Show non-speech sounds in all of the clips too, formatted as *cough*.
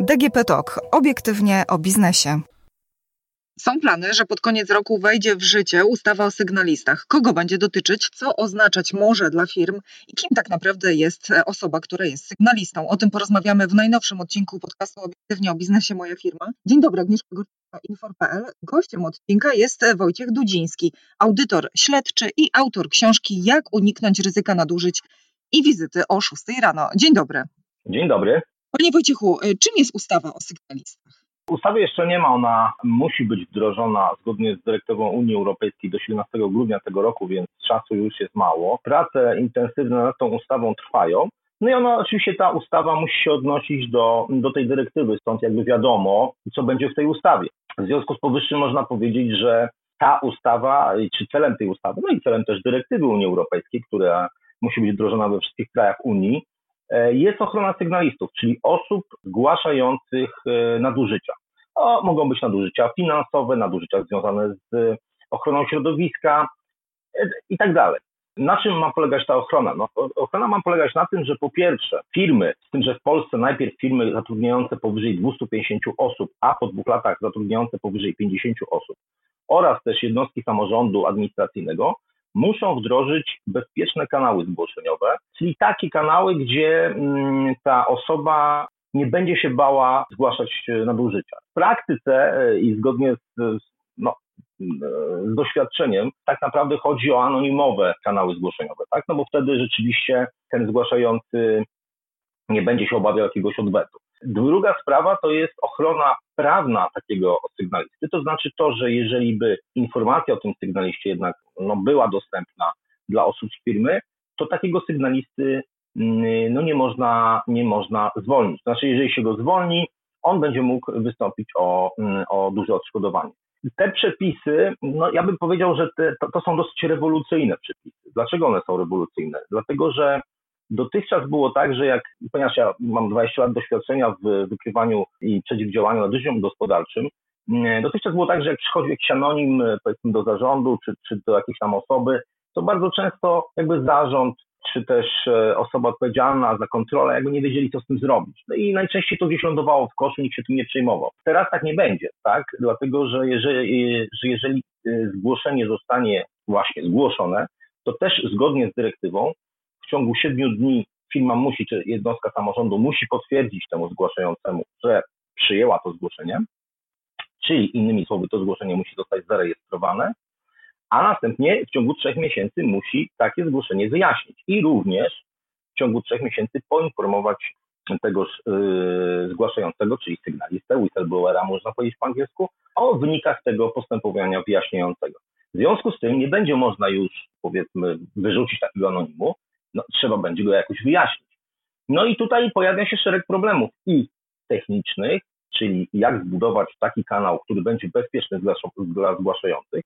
DGP Talk. Obiektywnie o biznesie. Są plany, że pod koniec roku wejdzie w życie ustawa o sygnalistach. Kogo będzie dotyczyć, co oznaczać może dla firm i kim tak naprawdę jest osoba, która jest sygnalistą. O tym porozmawiamy w najnowszym odcinku podcastu Obiektywnie o biznesie Moja Firma. Dzień dobry, Agnieszka Infor.pl. Gościem odcinka jest Wojciech Dudziński, audytor śledczy i autor książki Jak uniknąć ryzyka nadużyć i wizyty o 6 rano. Dzień dobry. Dzień dobry. Panie Wojciechu, czym jest ustawa o sygnalistach? Ustawy jeszcze nie ma, ona musi być wdrożona zgodnie z dyrektywą Unii Europejskiej do 17 grudnia tego roku, więc czasu już jest mało. Prace intensywne nad tą ustawą trwają. No i ona oczywiście ta ustawa musi się odnosić do, do tej dyrektywy, stąd jakby wiadomo, co będzie w tej ustawie. W związku z powyższym można powiedzieć, że ta ustawa, czy celem tej ustawy, no i celem też dyrektywy Unii Europejskiej, która musi być wdrożona we wszystkich krajach Unii, E, jest ochrona sygnalistów, czyli osób zgłaszających e, nadużycia. O, mogą być nadużycia finansowe, nadużycia związane z ochroną środowiska e, i tak dalej. Na czym ma polegać ta ochrona? No, ochrona ma polegać na tym, że po pierwsze firmy, z tym, że w Polsce najpierw firmy zatrudniające powyżej 250 osób, a po dwóch latach zatrudniające powyżej 50 osób oraz też jednostki samorządu administracyjnego muszą wdrożyć bezpieczne kanały zgłoszeniowe, czyli takie kanały, gdzie mm, ta osoba nie będzie się bała zgłaszać e, nadużycia. W praktyce e, i zgodnie z, no, z doświadczeniem, tak naprawdę chodzi o anonimowe kanały zgłoszeniowe, tak? No bo wtedy rzeczywiście ten zgłaszający nie będzie się obawiał jakiegoś odwetu. Druga sprawa to jest ochrona prawna takiego sygnalisty, to znaczy to, że jeżeli by informacja o tym sygnaliście jednak no, była dostępna dla osób z firmy, to takiego sygnalisty mm, no, nie, można, nie można zwolnić. Znaczy, jeżeli się go zwolni, on będzie mógł wystąpić o, mm, o duże odszkodowanie. Te przepisy, no ja bym powiedział, że te, to, to są dosyć rewolucyjne przepisy. Dlaczego one są rewolucyjne? Dlatego, że Dotychczas było tak, że jak, ponieważ ja mam 20 lat doświadczenia w wykrywaniu i przeciwdziałaniu nadużyciom gospodarczym, mm, dotychczas było tak, że jak przychodzi jakiś anonim, powiedzmy do zarządu, czy, czy do jakiejś tam osoby, to bardzo często jakby zarząd, czy też e, osoba odpowiedzialna za kontrolę, jakby nie wiedzieli, co z tym zrobić. No i najczęściej to gdzieś lądowało w koszu, nikt się tym nie przejmował. Teraz tak nie będzie, tak? Dlatego, że jeżeli, że jeżeli e, zgłoszenie zostanie właśnie zgłoszone, to też zgodnie z dyrektywą w ciągu siedmiu dni firma musi, czy jednostka samorządu musi potwierdzić temu zgłaszającemu, że przyjęła to zgłoszenie, czyli innymi słowy to zgłoszenie musi zostać zarejestrowane, a następnie w ciągu trzech miesięcy musi takie zgłoszenie wyjaśnić i również w ciągu trzech miesięcy poinformować tegoż yy, zgłaszającego, czyli sygnalistę, whistleblowera można powiedzieć po angielsku, o wynikach tego postępowania wyjaśniającego. W związku z tym nie będzie można już, powiedzmy, wyrzucić takiego anonimu, no, trzeba będzie go jakoś wyjaśnić. No i tutaj pojawia się szereg problemów i technicznych, czyli jak zbudować taki kanał, który będzie bezpieczny dla zgłaszających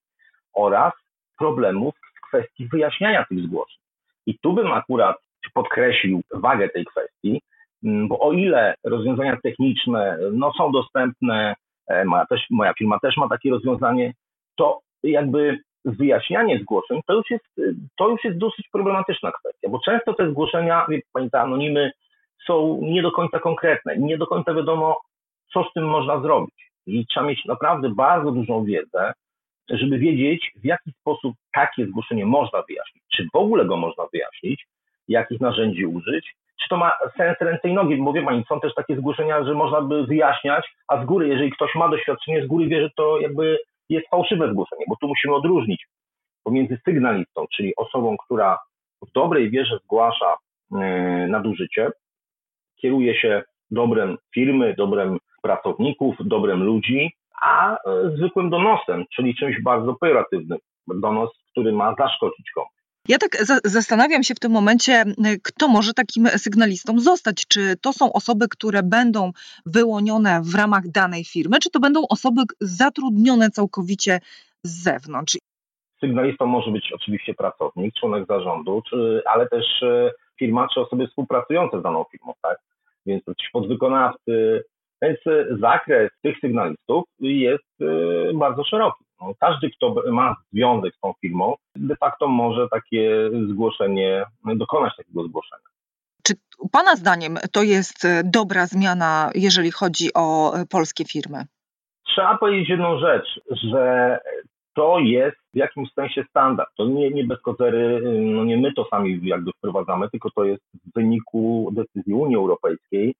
oraz problemów w kwestii wyjaśniania tych zgłoszeń. I tu bym akurat podkreślił wagę tej kwestii, mm, bo o ile rozwiązania techniczne no, są dostępne, e, moja, też, moja firma też ma takie rozwiązanie, to jakby wyjaśnianie zgłoszeń to już jest, to już jest dosyć problematyczna kwestia, bo często te zgłoszenia, wie pani, te anonimy są nie do końca konkretne nie do końca wiadomo, co z tym można zrobić. I trzeba mieć naprawdę bardzo dużą wiedzę, żeby wiedzieć, w jaki sposób takie zgłoszenie można wyjaśnić, czy w ogóle go można wyjaśnić, jakich narzędzi użyć, czy to ma sens ręce i nogi, bo wie pani, są też takie zgłoszenia, że można by wyjaśniać, a z góry, jeżeli ktoś ma doświadczenie, z góry wie, że to jakby jest fałszywe zgłoszenie, bo tu musimy odróżnić pomiędzy sygnalistą, czyli osobą, która w dobrej wierze zgłasza e, nadużycie, kieruje się dobrem firmy, dobrem pracowników, dobrem ludzi, a e, zwykłym donosem, czyli czymś bardzo pejoratywnym. Donos, który ma zaszkodzić komuś. Ja tak za zastanawiam się w tym momencie, kto może takim sygnalistą zostać. Czy to są osoby, które będą wyłonione w ramach danej firmy, czy to będą osoby zatrudnione całkowicie z zewnątrz? Sygnalistą może być oczywiście pracownik, członek zarządu, czy, ale też e, firma czy osoby współpracujące z daną firmą, tak? Więc podwykonawcy. Więc zakres tych sygnalistów jest e, bardzo szeroki. No, każdy, kto ma związek z tą firmą, de facto może takie zgłoszenie, dokonać takiego zgłoszenia. Czy Pana zdaniem to jest dobra zmiana, jeżeli chodzi o polskie firmy? Trzeba powiedzieć jedną rzecz, że to jest w jakimś sensie standard. To nie, nie bez kozery, no nie my to sami jakby wprowadzamy, tylko to jest w wyniku decyzji Unii Europejskiej.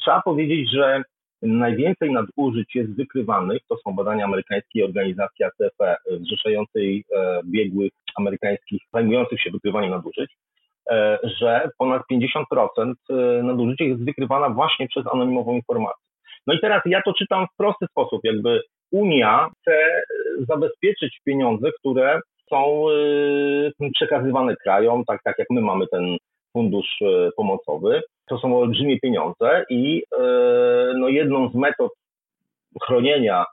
Trzeba powiedzieć, że najwięcej nadużyć jest wykrywanych, to są badania amerykańskiej organizacji ACFE, zrzeszającej e, biegłych amerykańskich zajmujących się wykrywaniem nadużyć, e, że ponad 50% e, nadużyć jest wykrywana właśnie przez anonimową informację. No i teraz ja to czytam w prosty sposób, jakby Unia chce e, zabezpieczyć pieniądze, które są e, przekazywane krajom, tak, tak jak my mamy ten fundusz e, pomocowy. To są olbrzymie pieniądze i no, jedną z metod chronienia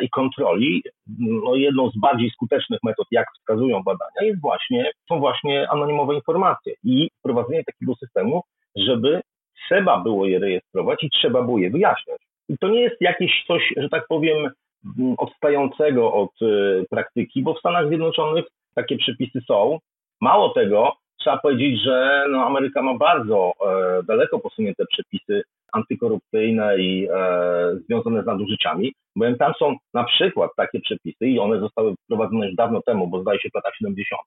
i kontroli, no, jedną z bardziej skutecznych metod, jak wskazują badania, jest właśnie, są właśnie anonimowe informacje i wprowadzenie takiego systemu, żeby trzeba było je rejestrować i trzeba było je wyjaśniać. I to nie jest jakieś coś, że tak powiem, mm, odstającego od y, praktyki, bo w Stanach Zjednoczonych takie przepisy są. Mało tego, trzeba powiedzieć, że no, Ameryka ma bardzo e, daleko posunięte przepisy antykorupcyjne i e, związane z nadużyciami, bowiem tam są na przykład takie przepisy i one zostały wprowadzone już dawno temu, bo zdaje się w latach 70.,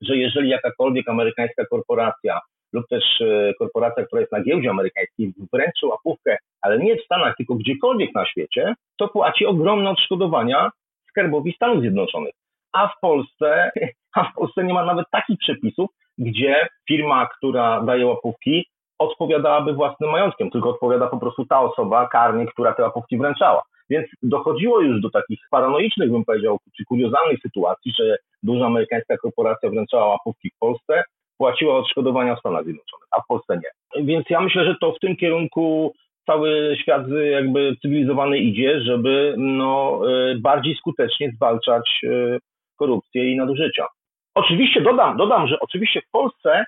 że jeżeli jakakolwiek amerykańska korporacja lub też e, korporacja, która jest na giełdzie amerykańskiej, wręczy łapówkę, ale nie w Stanach, tylko gdziekolwiek na świecie, to płaci ogromne odszkodowania skarbowi Stanów Zjednoczonych. A w Polsce, *laughs* a w Polsce nie ma nawet takich przepisów, gdzie firma, która daje łapówki, odpowiadałaby własnym majątkiem, tylko odpowiada po prostu ta osoba karnie, która te łapówki wręczała. Więc dochodziło już do takich paranoicznych, bym powiedział, czy kuriozalnych sytuacji, że duża amerykańska korporacja wręczała łapówki w Polsce, płaciła odszkodowania w Stanach Zjednoczonych, a w Polsce nie. Więc ja myślę, że to w tym kierunku cały świat jakby cywilizowany idzie, żeby no, y, bardziej skutecznie zwalczać y, korupcję i nadużycia. Oczywiście dodam, dodam, że oczywiście w Polsce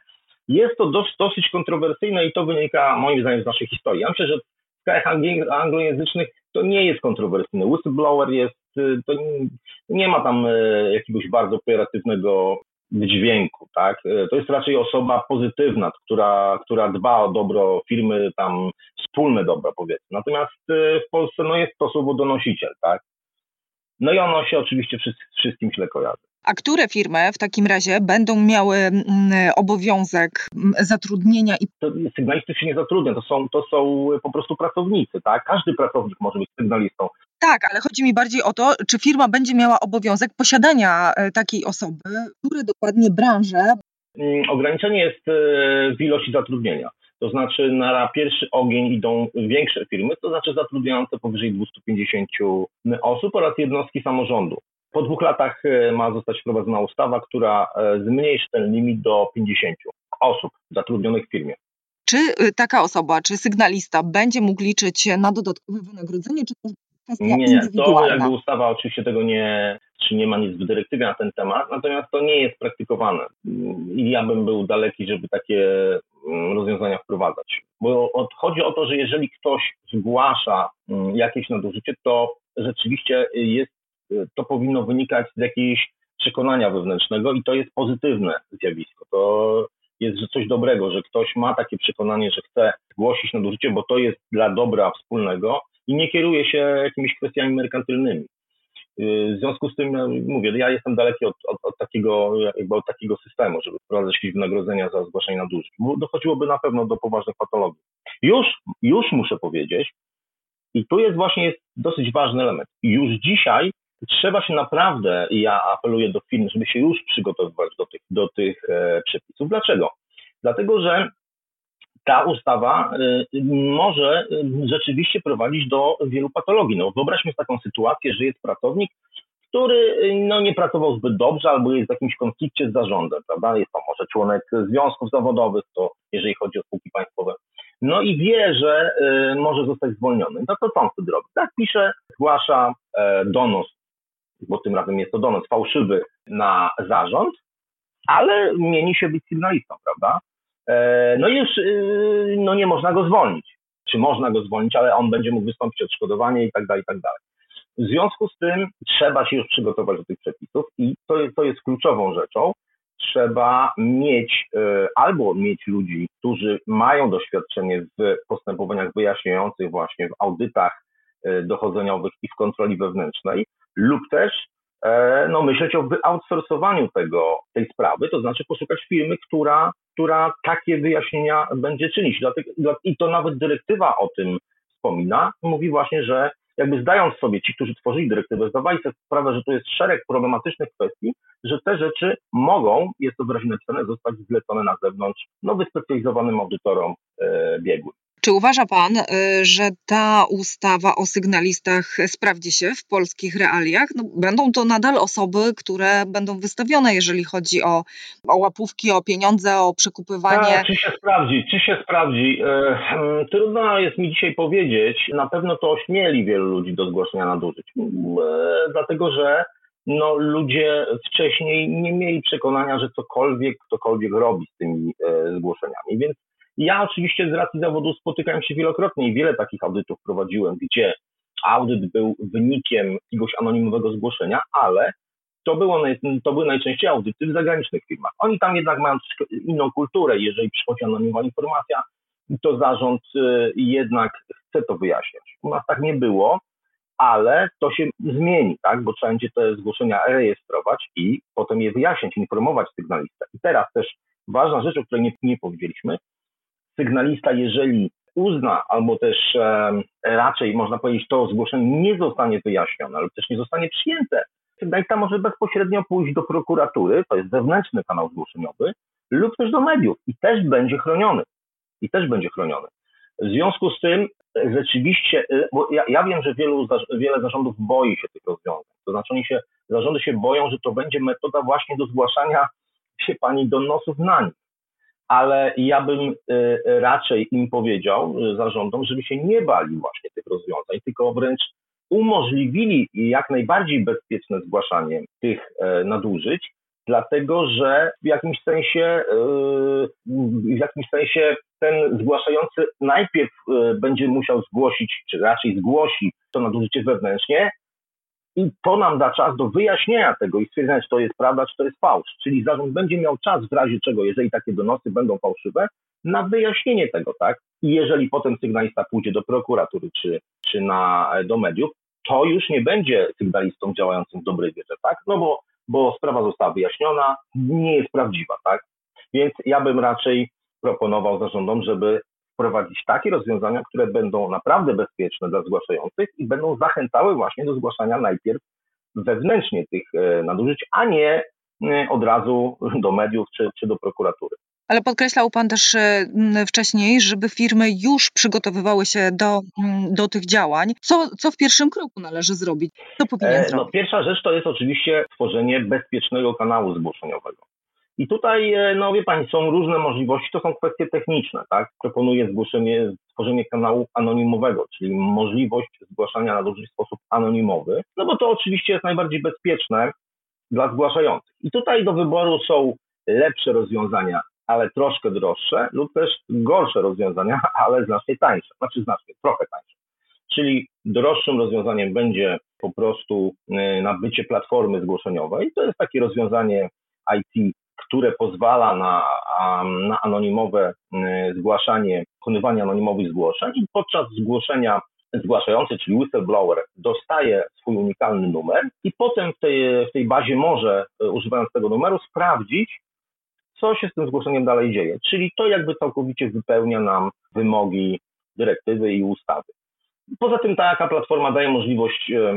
jest to dosyć, kontrowersyjne i to wynika moim zdaniem z naszej historii. Ja myślę, że w krajach anglojęzycznych to nie jest kontrowersyjne. Whistleblower jest, y, to nie, nie ma tam jakiegoś bardzo operatywnego dźwięku, tak? E, to jest raczej osoba pozytywna, która, która dba o dobro firmy, tam wspólne dobro powiedzmy. Natomiast w Polsce no, jest to słowo donosiciel, tak? No i ono się oczywiście wszystkim źle kojarzy. A które firmy w takim razie będą miały mm, obowiązek mm, zatrudnienia i. Sygnalistów się nie zatrudnia, to są, to są po prostu pracownicy, tak? Każdy pracownik może być sygnalistą. Tak, ale chodzi mi bardziej o to, czy firma będzie miała obowiązek posiadania e, takiej osoby, które dokładnie branże. Mm, ograniczenie jest e, w ilości zatrudnienia. To znaczy na pierwszy ogień idą większe firmy, to znaczy zatrudniające powyżej 250 osób oraz jednostki samorządu. Po dwóch latach e, ma zostać wprowadzona ustawa, która zmniejszy ten limit do 50 osób zatrudnionych w firmie. Czy taka osoba, czy sygnalista będzie mógł liczyć na dodatkowe wynagrodzenie, czy kwestia nie, nie, to jakby ustawa oczywiście tego nie, czy nie ma nic w dyrektywie na ten temat, natomiast to nie jest praktykowane. I ja bym był daleki, żeby takie mm, rozwiązania wprowadzać. Bo chodzi o to, że jeżeli ktoś zgłasza mm, jakieś nadużycie, to rzeczywiście jest, to powinno wynikać z jakiegoś przekonania wewnętrznego i to jest pozytywne zjawisko. To jest coś dobrego, że ktoś ma takie przekonanie, że chce zgłosić nadużycie, bo to jest dla dobra wspólnego i nie kieruje się jakimiś kwestiami merkantylnymi. Y, w związku z tym mówię, ja jestem daleki od, od, od, takiego, jakby od takiego systemu, żeby wprowadzać jakieś wynagrodzenia za zgłaszanie nadużyć, dochodziłoby na pewno do poważnych patologii. Już, już muszę powiedzieć, i tu jest właśnie jest dosyć ważny element. Już dzisiaj trzeba się naprawdę, i ja apeluję do firm, żeby się już przygotowywać do tych, do tych e, przepisów. Dlaczego? Dlatego, że ta ustawa y, może y, rzeczywiście prowadzić do wielu patologii. No, wyobraźmy sobie taką sytuację, że jest pracownik, który no, nie pracował zbyt dobrze albo jest w jakimś konflikcie z zarządem, prawda? Jest to może członek związków zawodowych, to jeżeli chodzi o spółki państwowe. No i wie, że y, może zostać zwolniony. No to co on wtedy robi? Tak pisze, zgłasza e, donos, bo tym razem jest to donos fałszywy na zarząd, ale mieni się być sygnalistą, prawda? E, no i już y, no nie można go zwolnić. Czy można go zwolnić, ale on będzie mógł wystąpić o odszkodowanie i tak dalej, i tak dalej. W związku z tym trzeba się już przygotować do tych przepisów i to to jest kluczową rzeczą. Trzeba mieć e, albo mieć ludzi, którzy mają doświadczenie w postępowaniach wyjaśniających właśnie w audytach dochodzeniowych i w kontroli wewnętrznej, lub też e, no, myśleć o wyoutsourcowaniu tego, tej sprawy, to znaczy poszukać firmy, która, która takie wyjaśnienia będzie czynić. I to nawet dyrektywa o tym wspomina, mówi właśnie, że jakby zdając sobie, ci, którzy tworzyli dyrektywę, zdawali sobie sprawę, że to jest szereg problematycznych kwestii, że te rzeczy mogą, jest to wyraźnie napisane, zostać zlecone na zewnątrz no, wyspecjalizowanym audytorom e, biegłym. Czy uważa Pan, y, że ta ustawa o sygnalistach sprawdzi się w polskich realiach? No, będą to nadal osoby, które będą wystawione, jeżeli chodzi o, o łapówki, o pieniądze, o przekupywanie. Tak, czy się sprawdzi? Czy się sprawdzi? E, hmm, trudno jest mi dzisiaj powiedzieć. Na pewno to ośmieli wielu ludzi do zgłoszenia nadużyć. E, dlatego, że no, ludzie wcześniej nie mieli przekonania, że cokolwiek ktokolwiek robi z tymi e, zgłoszeniami, więc ja oczywiście z racji zawodu spotykałem się wielokrotnie i wiele takich audytów prowadziłem, gdzie audyt był wynikiem jakiegoś anonimowego zgłoszenia, ale to, było, to były najczęściej audyty w zagranicznych firmach. Oni tam jednak mają inną kulturę. Jeżeli przychodzi anonimowa informacja, to zarząd y, jednak chce to wyjaśniać. U nas tak nie było, ale to się zmieni, tak? bo trzeba będzie te zgłoszenia rejestrować i potem je wyjaśniać, informować sygnalistę. I teraz też ważna rzecz, o której nie, nie powiedzieliśmy, sygnalista, jeżeli uzna, albo też e, raczej można powiedzieć, to zgłoszenie nie zostanie wyjaśnione, albo też nie zostanie przyjęte, sygnalista może bezpośrednio pójść do prokuratury, to jest zewnętrzny kanał zgłoszeniowy, lub też do mediów i też będzie chroniony. I też będzie chroniony. W związku z tym rzeczywiście, e, bo ja, ja wiem, że wielu, wiele zarządów boi się tych rozwiązań. To znaczy oni się, zarządy się boją, że to będzie metoda właśnie do zgłaszania się pani donosów na nich ale ja bym y, raczej im powiedział, y, zarządom, żeby się nie bali właśnie tych rozwiązań, tylko wręcz umożliwili jak najbardziej bezpieczne zgłaszanie tych e, nadużyć, dlatego że w jakimś sensie, e, w jakimś sensie ten zgłaszający najpierw e, będzie musiał zgłosić, czy raczej zgłosi to nadużycie wewnętrznie, i to nam da czas do wyjaśnienia tego i stwierdzenia, czy to jest prawda, czy to jest fałsz. Czyli zarząd będzie miał czas w razie czego, jeżeli takie donosy będą fałszywe, na wyjaśnienie tego, tak? I jeżeli potem sygnalista pójdzie do prokuratury czy, czy na, do mediów, to już nie będzie sygnalistą działającym w dobrej wierze, tak? No bo, bo sprawa została wyjaśniona, nie jest prawdziwa, tak? Więc ja bym raczej proponował zarządom, żeby wprowadzić takie rozwiązania, które będą naprawdę bezpieczne dla zgłaszających i będą zachęcały właśnie do zgłaszania najpierw wewnętrznie tych e, nadużyć, a nie e, od razu do mediów czy, czy do prokuratury. Ale podkreślał Pan też e, wcześniej, żeby firmy już przygotowywały się do, do tych działań. Co, co w pierwszym kroku należy zrobić? Co powinien no, zrobić? Pierwsza rzecz to jest oczywiście tworzenie bezpiecznego kanału zgłoszeniowego. I tutaj, e, no wie Pani, są różne możliwości, to są kwestie techniczne, tak? Proponuję zgłoszenie, stworzenie kanału anonimowego, czyli możliwość zgłaszania nadużyć w sposób anonimowy, no bo to oczywiście jest najbardziej bezpieczne dla zgłaszających. I tutaj do wyboru są lepsze rozwiązania, ale troszkę droższe, lub też gorsze rozwiązania, *laughs* ale znacznie tańsze, znaczy znacznie, trochę tańsze. Czyli droższym rozwiązaniem będzie po prostu e, nabycie platformy zgłoszeniowej. To jest takie rozwiązanie IT które pozwala na, na anonimowe y, zgłaszanie, wykonywanie anonimowych zgłoszeń i podczas zgłoszenia zgłaszający, czyli whistleblower, dostaje swój unikalny numer i potem w tej, w tej bazie może, y, używając tego numeru, sprawdzić, co się z tym zgłoszeniem dalej dzieje. Czyli to jakby całkowicie wypełnia nam wymogi dyrektywy i ustawy. Poza tym taka platforma daje możliwość e,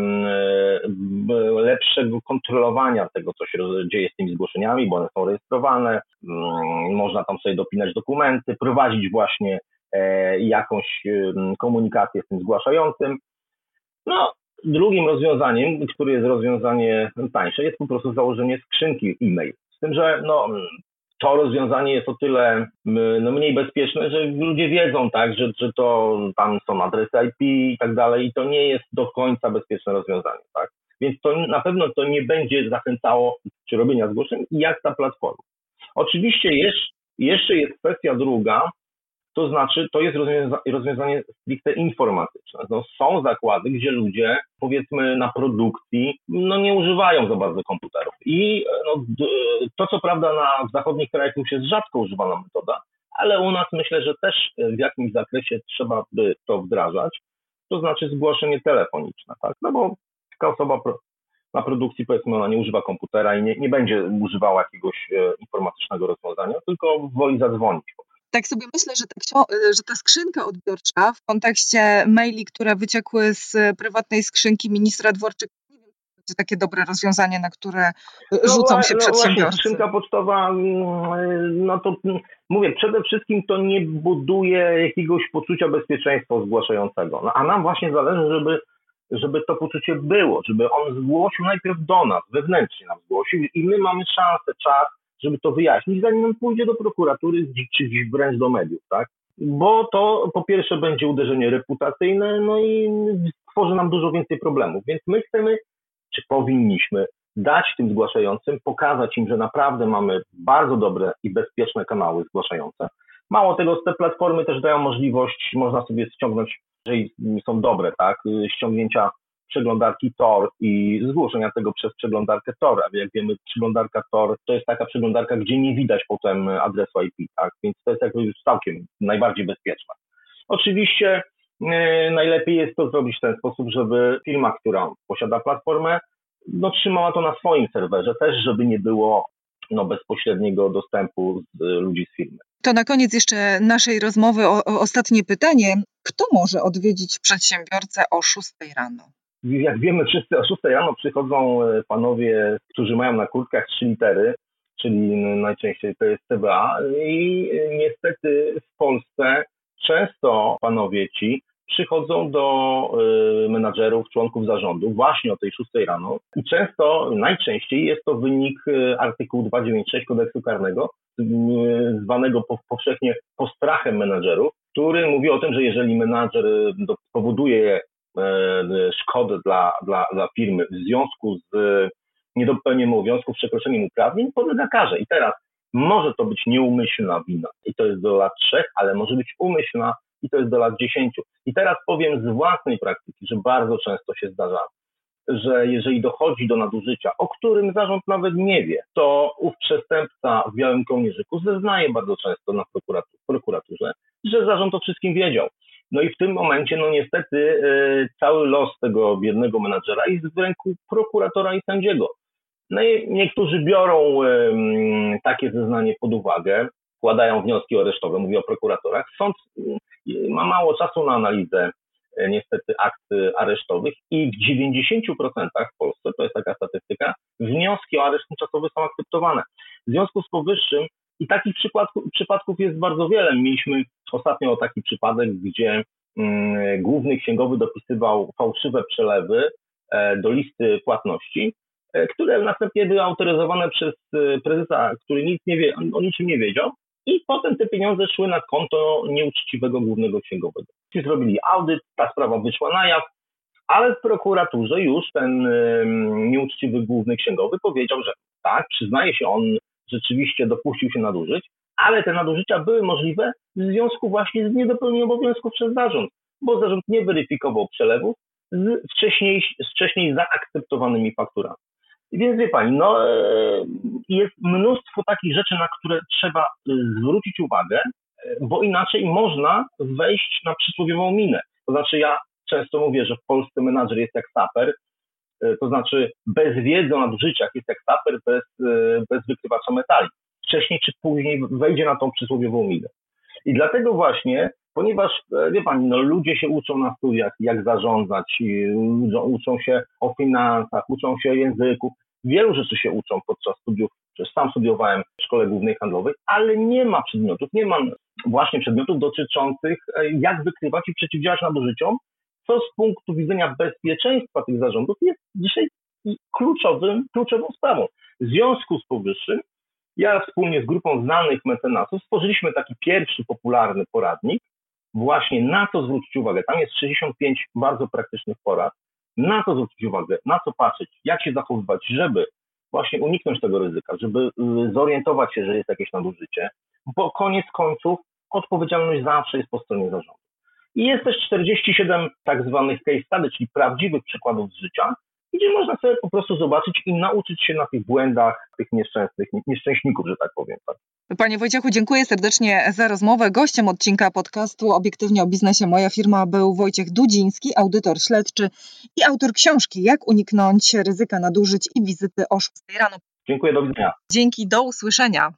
lepszego kontrolowania tego, co się dzieje z tymi zgłoszeniami, bo one są rejestrowane, mm, można tam sobie dopinać dokumenty, prowadzić właśnie e, jakąś komunikację z tym zgłaszającym. No, drugim rozwiązaniem, które jest rozwiązanie tańsze, jest po prostu założenie skrzynki e-mail. Z tym, że no, to rozwiązanie jest o tyle no, mniej bezpieczne, że ludzie wiedzą, tak, że, że to tam są adresy IP i tak dalej i to nie jest do końca bezpieczne rozwiązanie, tak. Więc to na pewno to nie będzie zachęcało czy robienia zgłoszeń, jak ta platforma. Oczywiście jeszcze, jeszcze jest kwestia druga, to znaczy to jest rozwiąza rozwiązanie stricte informatyczne. No, są zakłady, gdzie ludzie powiedzmy na produkcji no, nie używają za bardzo komputerów. I no, to co prawda na, zachodnich krajach już jest rzadko używana metoda, ale u nas myślę, że też w jakimś zakresie trzeba by to wdrażać, to znaczy zgłoszenie telefoniczne, tak? No bo taka osoba na produkcji powiedzmy ona nie używa komputera i nie, nie będzie używała jakiegoś e, informatycznego rozwiązania, tylko woli zadzwonić tak sobie myślę, że ta, że ta skrzynka odbiorcza w kontekście maili, które wyciekły z prywatnej skrzynki ministra Dworczyka, nie wiem, czy będzie takie dobre rozwiązanie, na które no rzucą się no przedsiębiorcy. Właśnie, skrzynka pocztowa, mm, no to mm, mówię, przede wszystkim to nie buduje jakiegoś poczucia bezpieczeństwa zgłaszającego. No, a nam właśnie zależy, żeby żeby to poczucie było, żeby on zgłosił najpierw do nas, wewnętrznie nam zgłosił i my mamy szansę, czas, żeby to wyjaśnić, zanim on pójdzie do prokuratury czy wręcz do mediów, tak? Bo to po pierwsze będzie uderzenie reputacyjne, no i tworzy nam dużo więcej problemów. Więc my chcemy, czy powinniśmy dać tym zgłaszającym, pokazać im, że naprawdę mamy bardzo dobre i bezpieczne kanały zgłaszające. Mało tego, te platformy też dają możliwość, można sobie ściągnąć, jeżeli są dobre, tak, ściągnięcia przeglądarki Tor i zgłoszenia tego przez przeglądarkę Tor. A jak wiemy, przeglądarka Tor to jest taka przeglądarka, gdzie nie widać potem adresu IP, tak? Więc to jest jakby już całkiem najbardziej bezpieczna. Oczywiście yy, najlepiej jest to zrobić w ten sposób, żeby firma, która posiada platformę, no, trzymała to na swoim serwerze też, żeby nie było no, bezpośredniego dostępu z ludzi z firmy. To na koniec jeszcze naszej rozmowy o, o ostatnie pytanie. Kto może odwiedzić przedsiębiorcę o 6 rano? Jak wiemy wszyscy, o 6 rano przychodzą e, panowie, którzy mają na kurtkach trzy litery, czyli najczęściej to jest CBA i e, niestety w Polsce często panowie ci przychodzą do y, menadżerów, członków zarządu właśnie o tej 6 rano. I często, najczęściej jest to wynik artykułu 296 kodeksu karnego, zwanego powszechnie postrachem menadżerów, który mówi o tym, że jeżeli menadżer powoduje E, szkody dla, dla, dla firmy w związku z niedopełnieniem obowiązków, przekroczeniem uprawnień, podlega karze. I teraz może to być nieumyślna wina i to jest do lat trzech, ale może być umyślna i to jest do lat dziesięciu. I teraz powiem z własnej praktyki, że bardzo często się zdarza, że jeżeli dochodzi do nadużycia, o którym zarząd nawet nie wie, to ów przestępca w białym kołnierzyku zeznaje bardzo często na prokuraturze, że zarząd o wszystkim wiedział. No i w tym momencie, no niestety, y, cały los tego biednego menadżera jest w ręku prokuratora i sędziego. No i niektórzy biorą takie zeznanie pod uwagę, składają wnioski aresztowe, mówię o prokuratorach. Sąd ma mało czasu na analizę y, niestety akt aresztowych i w 90% w Polsce, to jest taka statystyka, wnioski o areszt tymczasowy są akceptowane. W związku z powyższym i takich przypadków, przypadków jest bardzo wiele. Mieliśmy ostatnio taki przypadek, gdzie mm, główny księgowy dopisywał fałszywe przelewy e, do listy płatności, e, które następnie były autoryzowane przez e, prezesa, który nic nie wie, o niczym nie wiedział. I potem te pieniądze szły na konto nieuczciwego głównego księgowego. Ci zrobili audyt, ta sprawa wyszła na jaw, ale w prokuraturze już ten nieuczciwy główny księgowy powiedział, że tak, przyznaje się on rzeczywiście dopuścił się nadużyć, ale te nadużycia były możliwe w związku właśnie z niedopełnieniem obowiązków przez zarząd, bo zarząd nie weryfikował przelewów z wcześniej, z wcześniej zaakceptowanymi fakturami. Więc wie Pani, no, e, jest mnóstwo takich rzeczy, na które trzeba e, zwrócić uwagę, e, bo inaczej można wejść na przysłowiową minę. To znaczy ja często mówię, że w Polsce menadżer jest jak saper, to znaczy bez wiedzy o nadużyciach jest jak saper bez, bez wykrywacza metali. Wcześniej czy później wejdzie na tą przysłowiową minę. I dlatego właśnie, ponieważ, e, wie Pani, no, ludzie się uczą na studiach, jak zarządzać, uczą się o finansach, uczą się o języku, wielu rzeczy się uczą podczas studiów, sam studiowałem w Szkole Głównej Handlowej, ale nie ma przedmiotów, nie ma właśnie przedmiotów dotyczących, jak wykrywać i przeciwdziałać nadużyciom, co z punktu widzenia bezpieczeństwa tych zarządów jest dzisiaj kluczowym, kluczową sprawą. W związku z powyższym, ja wspólnie z grupą znanych mecenasów stworzyliśmy taki pierwszy popularny poradnik, właśnie na co zwrócić uwagę. Tam jest 65 bardzo praktycznych porad, na co zwrócić uwagę, na co patrzeć, jak się zachowywać, żeby właśnie uniknąć tego ryzyka, żeby y, zorientować się, że jest jakieś nadużycie, bo koniec końców odpowiedzialność zawsze jest po stronie zarządu. I jest też 47 tak zwanych case study, czyli prawdziwych przykładów z życia, gdzie można sobie po prostu zobaczyć i nauczyć się na tych błędach, tych nieszczęsnych, nieszczęśników, że tak powiem. Tak. Panie Wojciechu, dziękuję serdecznie za rozmowę. Gościem odcinka podcastu Obiektywnie o biznesie Moja firma był Wojciech Dudziński, audytor śledczy i autor książki Jak uniknąć ryzyka nadużyć i wizyty o 6 rano. Dziękuję, do widzenia. Dzięki, do usłyszenia.